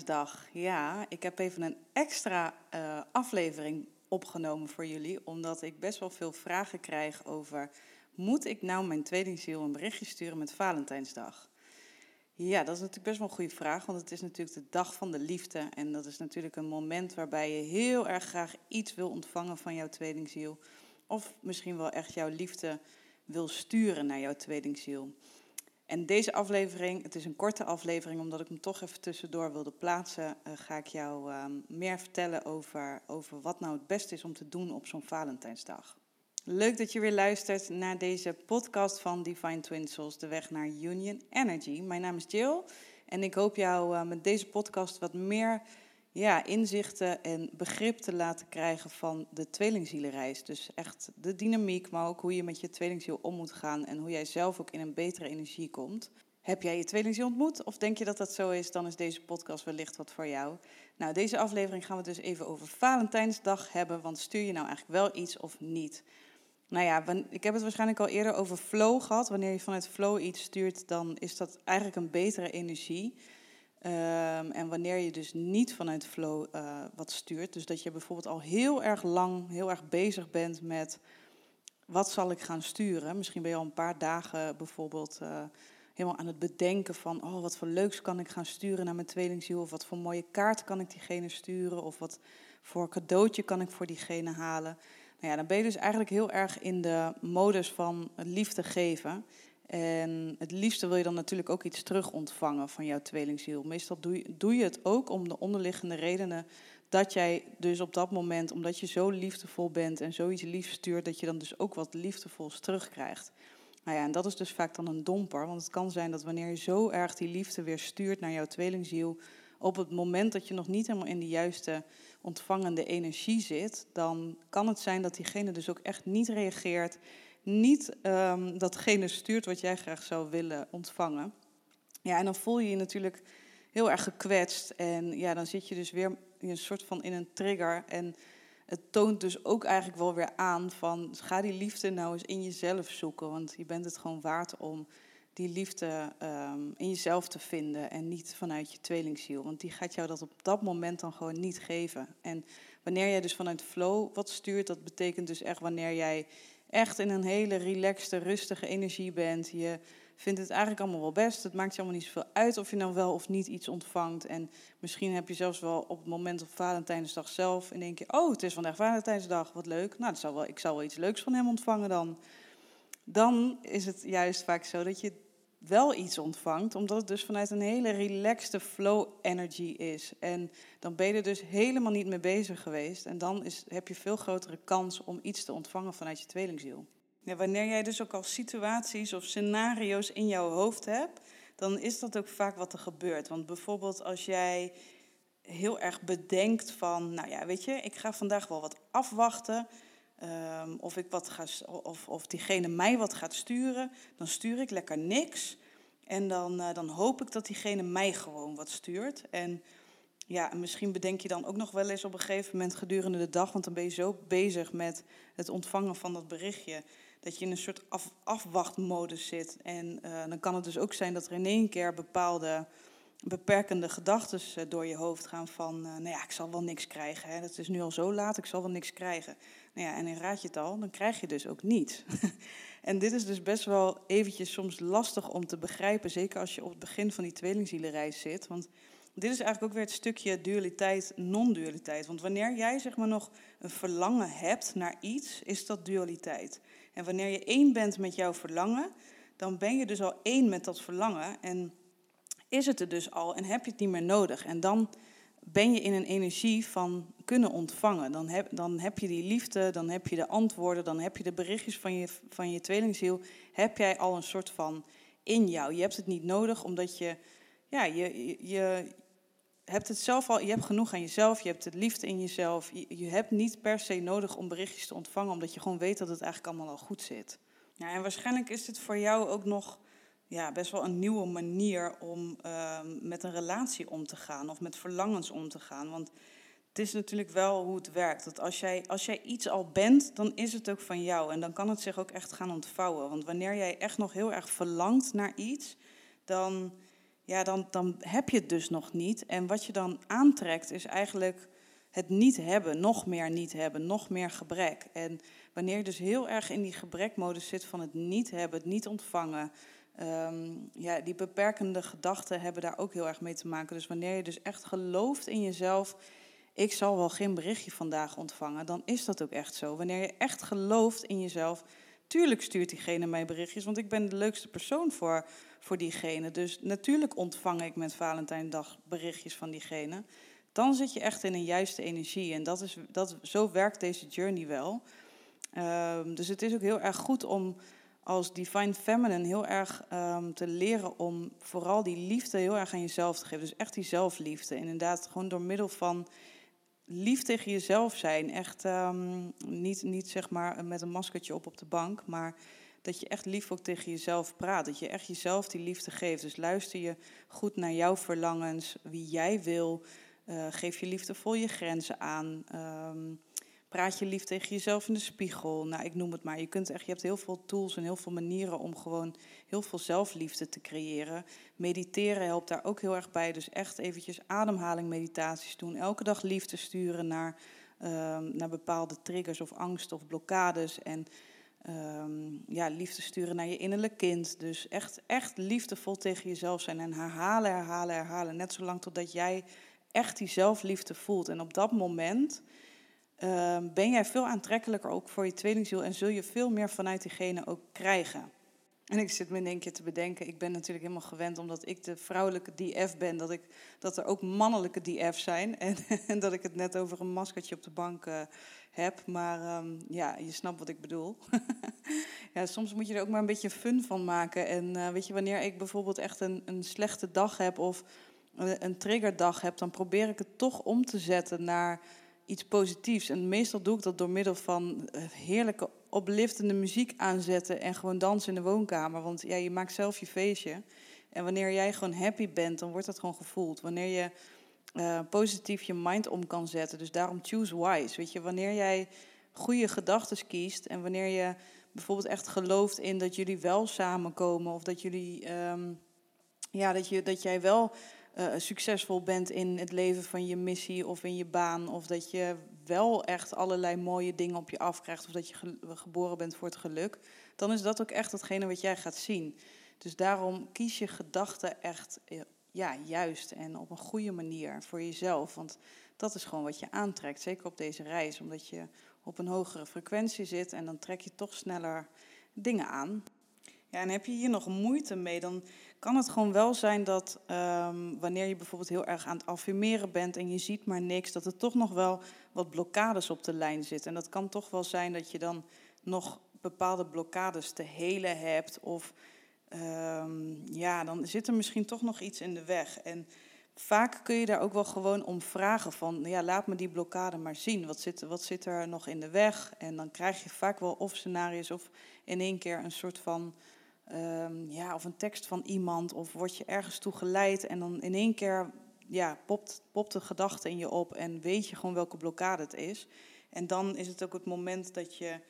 Valentijnsdag. Ja, ik heb even een extra uh, aflevering opgenomen voor jullie, omdat ik best wel veel vragen krijg over: moet ik nou mijn tweelingziel een berichtje sturen met Valentijnsdag? Ja, dat is natuurlijk best wel een goede vraag, want het is natuurlijk de dag van de liefde. En dat is natuurlijk een moment waarbij je heel erg graag iets wil ontvangen van jouw tweelingziel. Of misschien wel echt jouw liefde wil sturen naar jouw tweelingziel. En deze aflevering, het is een korte aflevering, omdat ik hem toch even tussendoor wilde plaatsen, uh, ga ik jou uh, meer vertellen over, over wat nou het beste is om te doen op zo'n Valentijnsdag. Leuk dat je weer luistert naar deze podcast van Divine Twin Souls, de weg naar Union Energy. Mijn naam is Jill en ik hoop jou uh, met deze podcast wat meer ja, inzichten en begrip te laten krijgen van de tweelingzielenreis. Dus echt de dynamiek, maar ook hoe je met je tweelingziel om moet gaan en hoe jij zelf ook in een betere energie komt. Heb jij je tweelingziel ontmoet of denk je dat dat zo is, dan is deze podcast wellicht wat voor jou. Nou, deze aflevering gaan we dus even over Valentijnsdag hebben, want stuur je nou eigenlijk wel iets of niet? Nou ja, ik heb het waarschijnlijk al eerder over flow gehad. Wanneer je vanuit flow iets stuurt, dan is dat eigenlijk een betere energie. Um, en wanneer je dus niet vanuit flow uh, wat stuurt, dus dat je bijvoorbeeld al heel erg lang, heel erg bezig bent met wat zal ik gaan sturen. Misschien ben je al een paar dagen bijvoorbeeld uh, helemaal aan het bedenken van, oh wat voor leuks kan ik gaan sturen naar mijn tweelingziel, of wat voor mooie kaart kan ik diegene sturen, of wat voor cadeautje kan ik voor diegene halen. Nou ja, dan ben je dus eigenlijk heel erg in de modus van liefde geven. En het liefste wil je dan natuurlijk ook iets terug ontvangen van jouw tweelingziel. Meestal doe je, doe je het ook om de onderliggende redenen dat jij dus op dat moment, omdat je zo liefdevol bent en zoiets lief stuurt, dat je dan dus ook wat liefdevols terugkrijgt. Nou ja, en dat is dus vaak dan een domper, want het kan zijn dat wanneer je zo erg die liefde weer stuurt naar jouw tweelingziel, op het moment dat je nog niet helemaal in de juiste ontvangende energie zit, dan kan het zijn dat diegene dus ook echt niet reageert niet um, datgene stuurt wat jij graag zou willen ontvangen. Ja, en dan voel je je natuurlijk heel erg gekwetst. En ja, dan zit je dus weer een soort van in een trigger. En het toont dus ook eigenlijk wel weer aan van ga die liefde nou eens in jezelf zoeken. Want je bent het gewoon waard om die liefde um, in jezelf te vinden en niet vanuit je tweelingziel. Want die gaat jou dat op dat moment dan gewoon niet geven. En wanneer jij dus vanuit flow wat stuurt, dat betekent dus echt wanneer jij echt in een hele relaxte, rustige energie bent. Je vindt het eigenlijk allemaal wel best. Het maakt je allemaal niet zoveel uit of je nou wel of niet iets ontvangt. En misschien heb je zelfs wel op het moment op Valentijnsdag zelf in één keer... oh, het is vandaag Valentijnsdag, wat leuk. Nou, zou wel, ik zal wel iets leuks van hem ontvangen dan. Dan is het juist vaak zo dat je wel iets ontvangt, omdat het dus vanuit een hele relaxte flow energy is. En dan ben je er dus helemaal niet mee bezig geweest. En dan is, heb je veel grotere kans om iets te ontvangen vanuit je tweelingziel. Ja, wanneer jij dus ook al situaties of scenario's in jouw hoofd hebt, dan is dat ook vaak wat er gebeurt. Want bijvoorbeeld als jij heel erg bedenkt van, nou ja, weet je, ik ga vandaag wel wat afwachten. Um, of, ik wat ga, of, of diegene mij wat gaat sturen, dan stuur ik lekker niks. En dan, uh, dan hoop ik dat diegene mij gewoon wat stuurt. En ja, misschien bedenk je dan ook nog wel eens op een gegeven moment gedurende de dag, want dan ben je zo bezig met het ontvangen van dat berichtje, dat je in een soort af, afwachtmodus zit. En uh, dan kan het dus ook zijn dat er in één keer bepaalde beperkende gedachten uh, door je hoofd gaan van, nou ja, ik zal wel niks krijgen. Het is nu al zo laat, ik zal wel niks krijgen. Nou ja, en dan raad je het al, dan krijg je dus ook niet. en dit is dus best wel eventjes soms lastig om te begrijpen, zeker als je op het begin van die tweelingzielenreis zit. Want dit is eigenlijk ook weer het stukje dualiteit, non-dualiteit. Want wanneer jij zeg maar nog een verlangen hebt naar iets, is dat dualiteit. En wanneer je één bent met jouw verlangen, dan ben je dus al één met dat verlangen. En is het er dus al en heb je het niet meer nodig. En dan ben je in een energie van kunnen ontvangen. Dan heb, dan heb je die liefde, dan heb je de antwoorden, dan heb je de berichtjes van je, van je tweelingziel. Heb jij al een soort van in jou. Je hebt het niet nodig omdat je, ja, je, je hebt het zelf al, je hebt genoeg aan jezelf, je hebt het liefde in jezelf. Je, je hebt niet per se nodig om berichtjes te ontvangen, omdat je gewoon weet dat het eigenlijk allemaal al goed zit. Ja, en waarschijnlijk is het voor jou ook nog ja, best wel een nieuwe manier om ehm, met een relatie om te gaan of met verlangens om te gaan. Want het is natuurlijk wel hoe het werkt. Dat als jij, als jij iets al bent, dan is het ook van jou. En dan kan het zich ook echt gaan ontvouwen. Want wanneer jij echt nog heel erg verlangt naar iets, dan, ja, dan, dan heb je het dus nog niet. En wat je dan aantrekt is eigenlijk het niet hebben, nog meer niet hebben, nog meer gebrek. En wanneer je dus heel erg in die gebrekmodus zit van het niet hebben, het niet ontvangen, ehm, ja, die beperkende gedachten hebben daar ook heel erg mee te maken. Dus wanneer je dus echt gelooft in jezelf, ik zal wel geen berichtje vandaag ontvangen, dan is dat ook echt zo. Wanneer je echt gelooft in jezelf, tuurlijk stuurt diegene mij berichtjes, want ik ben de leukste persoon voor, voor diegene. Dus natuurlijk ontvang ik met Valentijndag berichtjes van diegene dan zit je echt in een juiste energie. En dat is, dat, zo werkt deze journey wel. Ehm, dus het is ook heel erg goed om als Divine Feminine heel erg ehm, te leren om vooral die liefde heel erg aan jezelf te geven. Dus echt die zelfliefde. Inderdaad, gewoon door middel van lief tegen jezelf zijn. Echt ehm, niet, niet zeg maar met een maskertje op op de bank, maar dat je echt lief ook tegen jezelf praat. Dat je echt jezelf die liefde geeft. Dus luister je goed naar jouw verlangens, wie jij wil. Uh, geef je liefdevol je grenzen aan. Um, praat je lief tegen jezelf in de spiegel. Nou, ik noem het maar. Je, kunt echt, je hebt heel veel tools en heel veel manieren om gewoon heel veel zelfliefde te creëren. Mediteren helpt daar ook heel erg bij. Dus echt eventjes ademhaling meditaties doen. Elke dag liefde sturen naar, um, naar bepaalde triggers of angst of blokkades. En um, ja, liefde sturen naar je innerlijk kind. Dus echt, echt liefdevol tegen jezelf zijn. En herhalen, herhalen, herhalen. Net zolang totdat jij echt die zelfliefde voelt. En op dat moment ehm, ben jij veel aantrekkelijker ook voor je tweelingziel en zul je veel meer vanuit diegene ook krijgen. En ik zit me in één keer te bedenken, ik ben natuurlijk helemaal gewend omdat ik de vrouwelijke DF ben, dat, ik, dat er ook mannelijke DF zijn. En, en dat ik het net over een maskertje op de bank uh, heb. Maar um, ja, je snapt wat ik bedoel. ja, soms moet je er ook maar een beetje fun van maken. En uh, weet je, wanneer ik bijvoorbeeld echt een, een slechte dag heb of een triggerdag heb, dan probeer ik het toch om te zetten naar iets positiefs. En meestal doe ik dat door middel van eh, heerlijke opliftende muziek aanzetten en gewoon dansen in de woonkamer. Want ja, je maakt zelf je feestje. En wanneer jij gewoon happy bent, dan wordt dat gewoon gevoeld. Wanneer je uh, positief je mind om kan zetten. Dus daarom choose wise. Weet je, wanneer jij goede gedachten kiest en wanneer je bijvoorbeeld echt gelooft in dat jullie wel samenkomen of dat jullie, um, ja, dat, je, dat jij wel uh, succesvol bent in het leven van je missie of in je baan. Of dat je wel echt allerlei mooie dingen op je afkrijgt. Of dat je geboren bent voor het geluk. Dan is dat ook echt hetgene wat jij gaat zien. Dus daarom kies je gedachten echt eh, ja, juist en op een goede manier voor jezelf. Want dat is gewoon wat je aantrekt. Zeker op deze reis. Omdat je op een hogere frequentie zit en dan trek je toch sneller dingen aan. Ja, en heb je hier nog moeite mee, dan kan het gewoon wel zijn dat um, wanneer je bijvoorbeeld heel erg aan het affirmeren bent en je ziet maar niks, dat er toch nog wel wat blokkades op de lijn zitten. En dat kan toch wel zijn dat je dan nog bepaalde blokkades te helen hebt. Of um, ja, dan zit er misschien toch nog iets in de weg. En vaak kun je daar ook wel gewoon om vragen van, ja, laat me die blokkade maar zien. Wat zit, wat zit er nog in de weg? En dan krijg je vaak wel of scenario's of in één keer een soort van um, ja, of een tekst van iemand, of word je ergens toe geleid en dan in één keer ja, popt, popt de gedachte in je op en weet je gewoon welke blokkade het is. En dan is het ook het moment dat je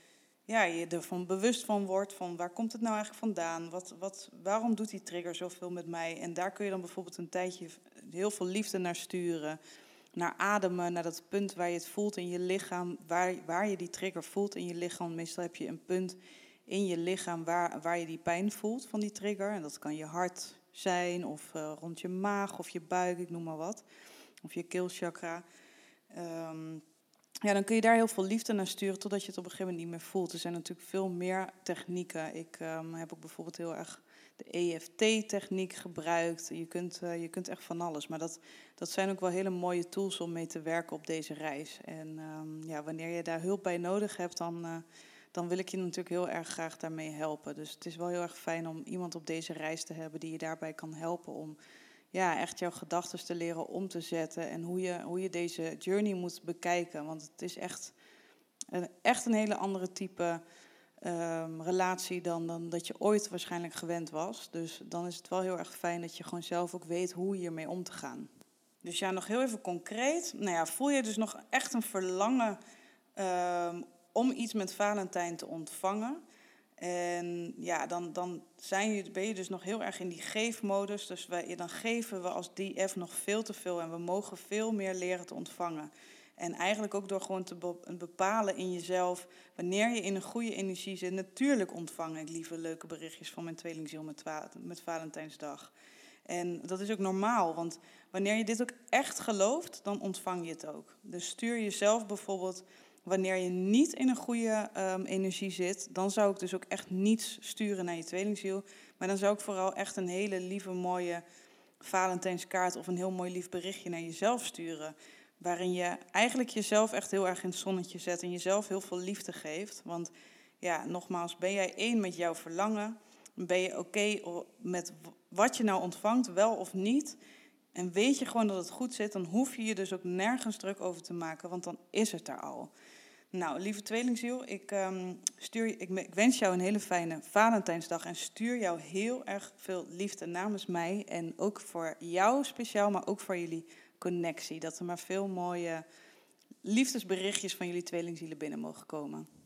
ja, je ervan bewust van wordt van waar komt het nou eigenlijk vandaan? Wat, wat, waarom doet die trigger zoveel met mij? En daar kun je dan bijvoorbeeld een tijdje heel veel liefde naar sturen. Naar ademen, naar dat punt waar je het voelt in je lichaam, waar, waar je die trigger voelt in je lichaam. Meestal heb je een punt in je lichaam waar, waar je die pijn voelt van die trigger. En dat kan je hart zijn, of uh, rond je maag, of je buik, ik noem maar wat. Of je keelchakra. Um, ja, dan kun je daar heel veel liefde naar sturen totdat je het op een gegeven moment niet meer voelt. Er zijn natuurlijk veel meer technieken. Ik um, heb ook bijvoorbeeld heel erg de EFT-techniek gebruikt. Je kunt, uh, je kunt echt van alles. Maar dat, dat zijn ook wel hele mooie tools om mee te werken op deze reis. En um, ja, wanneer je daar hulp bij nodig hebt, dan, uh, dan wil ik je natuurlijk heel erg graag daarmee helpen. Dus het is wel heel erg fijn om iemand op deze reis te hebben die je daarbij kan helpen om ja, echt jouw gedachten te leren om te zetten en hoe je, hoe je deze journey moet bekijken. Want het is echt een, echt een hele andere type um, relatie dan, dan dat je ooit waarschijnlijk gewend was. Dus dan is het wel heel erg fijn dat je gewoon zelf ook weet hoe hiermee om te gaan. Dus ja, nog heel even concreet. Nou ja, voel je dus nog echt een verlangen um, om iets met Valentijn te ontvangen. En ja, dan, dan zijn je, ben je dus nog heel erg in die geefmodus. Dus wij, dan geven we als DF nog veel te veel en we mogen veel meer leren te ontvangen. En eigenlijk ook door gewoon te bepalen in jezelf wanneer je in een goede energie zit. Natuurlijk ontvang ik liever leuke berichtjes van mijn tweelingziel met, met Valentijnsdag. En dat is ook normaal, want wanneer je dit ook echt gelooft, dan ontvang je het ook. Dus stuur jezelf bijvoorbeeld wanneer je niet in een goede um, energie zit, dan zou ik dus ook echt niets sturen naar je tweelingziel. Maar dan zou ik vooral echt een hele lieve, mooie Valentijnskaart of een heel mooi lief berichtje naar jezelf sturen. Waarin je eigenlijk jezelf echt heel erg in het zonnetje zet en jezelf heel veel liefde geeft. Want ja, nogmaals, ben jij één met jouw verlangen? Ben je oké met wat je nou ontvangt, wel of niet? En weet je gewoon dat het goed zit, dan hoef je je dus ook nergens druk over te maken, want dan is het er al. Nou, lieve tweelingziel, ik, um, stuur, ik, ik, wens jou een hele fijne Valentijnsdag en stuur jou heel erg veel liefde namens mij en ook voor jou speciaal, maar ook voor jullie connectie. Dat er maar veel mooie liefdesberichtjes van jullie tweelingzielen binnen mogen komen.